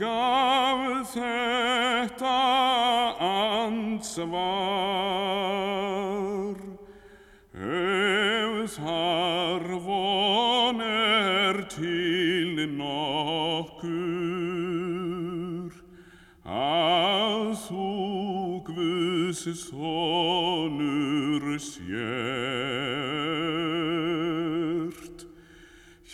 gaf þetta ansvar. Ef þar von er til nokkur að þú Guðs sonur sért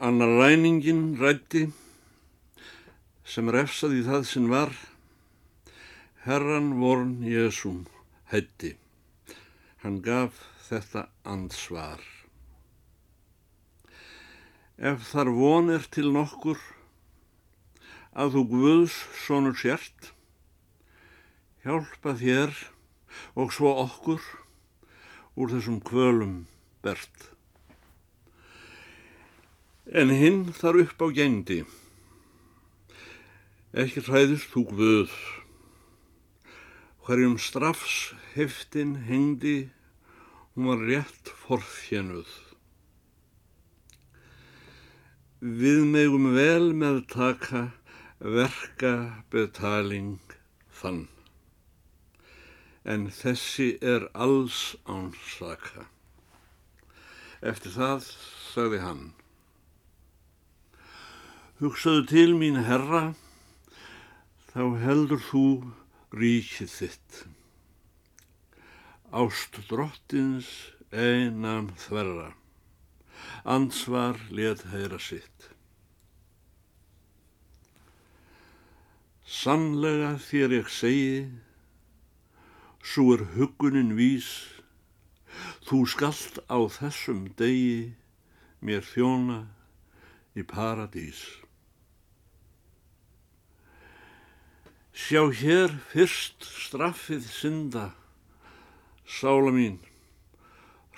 Annar ræningin rætti sem refsaði það sem var Herran vorn Jésum hætti. Hann gaf þetta ansvar. Ef þar von er til nokkur að þú Guðs sonur sért, hjálpa þér og svo okkur úr þessum kvölum bert. En hinn þar upp á gengdi, ekki hræðist þú Guð, hverjum strafs heftin hengdi, hún var rétt forþjenuð. Við megum vel með taka verka betaling þann en þessi er alls ánsaka. Eftir það sagði hann, hugsaðu til mín herra, þá heldur þú ríkið þitt. Ást drottins einan þverra, ansvar let heyra sitt. Sannlega þér ég segi, svo er hugunin vís, þú skalt á þessum degi mér þjóna í paradís. Sjá hér fyrst straffið synda, sála mín,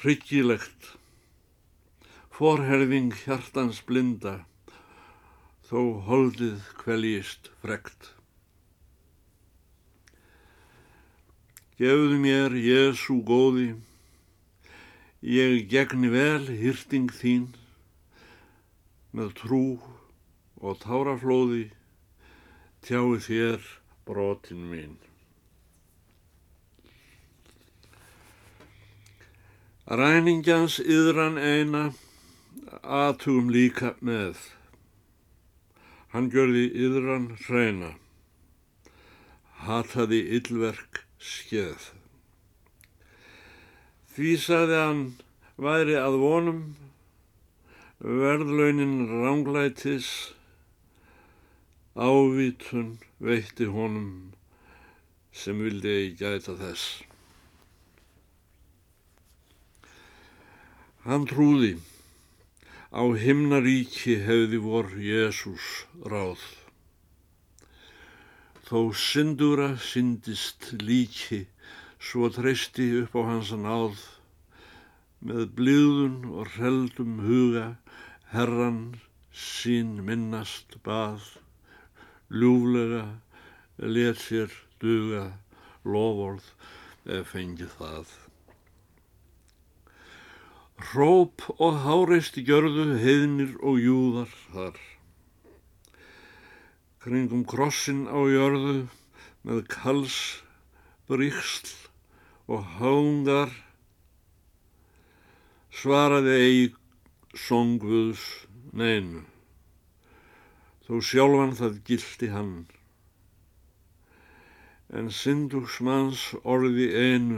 hryggilegt, forherðing hjartans blinda, þó holdið kveljist frekt. Gefðu mér, Jésu góði, ég gegni vel hýrting þín, með trú og táraflóði, tjái þér brotin mín. Ræningjans yðran eina, aðtugum líka með. Hann gjörði yðran hreina, hataði yllverk skeð. Því saði hann væri að vonum, verðlaunin ránglætis, ávítun veitti honum sem vildi ei gæta þess. Hann trúði, á himnaríki hefði vor Jésús ráð. Þó syndura syndist líki, svo treysti upp á hans náð, með blíðun og hreldum huga, herran sín minnast bað, ljúflega let sér duga lofórð ef fengið það. Róp og háreisti gjörðu heiðnir og júðar þar. Kringum krossin á jörðu með kals, bríksl og hángar svaraði eigi songvuðs neinu. Þó sjálfan það gildi hann. En syndugsmanns orði einu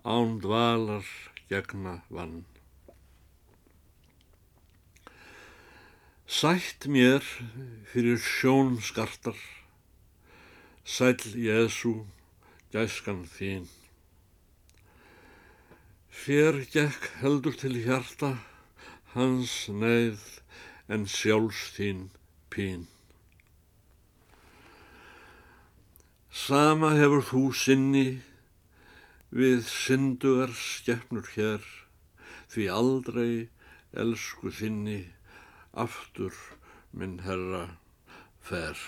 án dvalar gegna vann. Sætt mér fyrir sjón skartar, sæl Jésu, gæskan þín. Fér gekk heldur til hjarta hans neyð en sjálfs þín pín. Sama hefur þú sinni við syndugar skefnur hér, því aldrei elsku þinni aftur minn herra fer.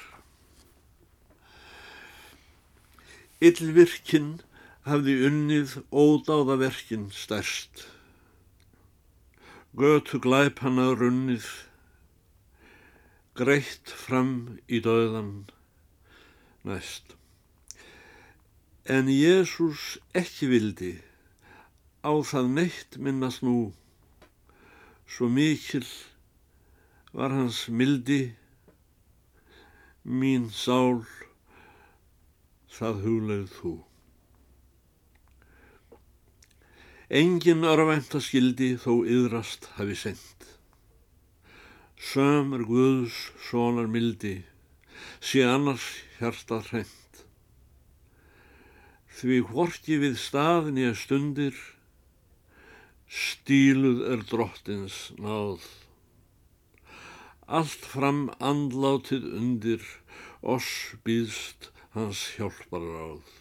Yllvirkinn hafði unnið ódáða verkinn stærst. Götu glæp hann að runnið, greitt fram í döðan næst. En Jésús ekki vildi á það neitt minnast nú, svo mikil var hans mildi, mín sál, það hugleið þú. Engin örvænta skildi þó yðrast hafi sendt. Söm er Guðs sonar mildi, sé annars hjartað hreint. Því hvorki við staðin ég stundir, stíluð er drottins náð. Allt fram andlátið undir, oss býðst hans hjálpar ráð.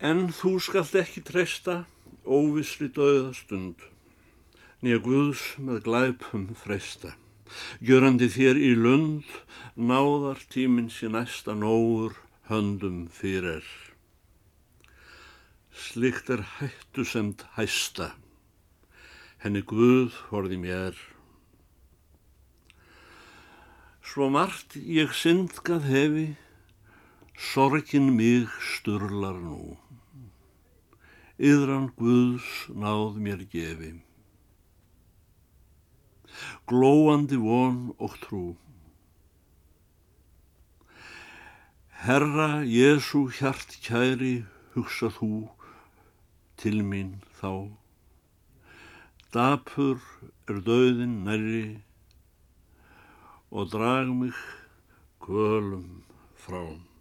En þú skalt ekki treysta óvisli döða nýja Guðs með glæpum freysta. Gjörandi þér í lund, náðar tíminn sér næsta nógur höndum fyrir. Slikt er hættu semt hæsta, henni Guð horði mér. Svo margt ég syndgað hefi, sorgin mig sturlar nú. Yðran Guðs náð mér gefi glóandi von og trú. Herra Jésu hjart kæri, hugsa þú til mín þá. Dapur er döðin næri og drag mig kvölum frá.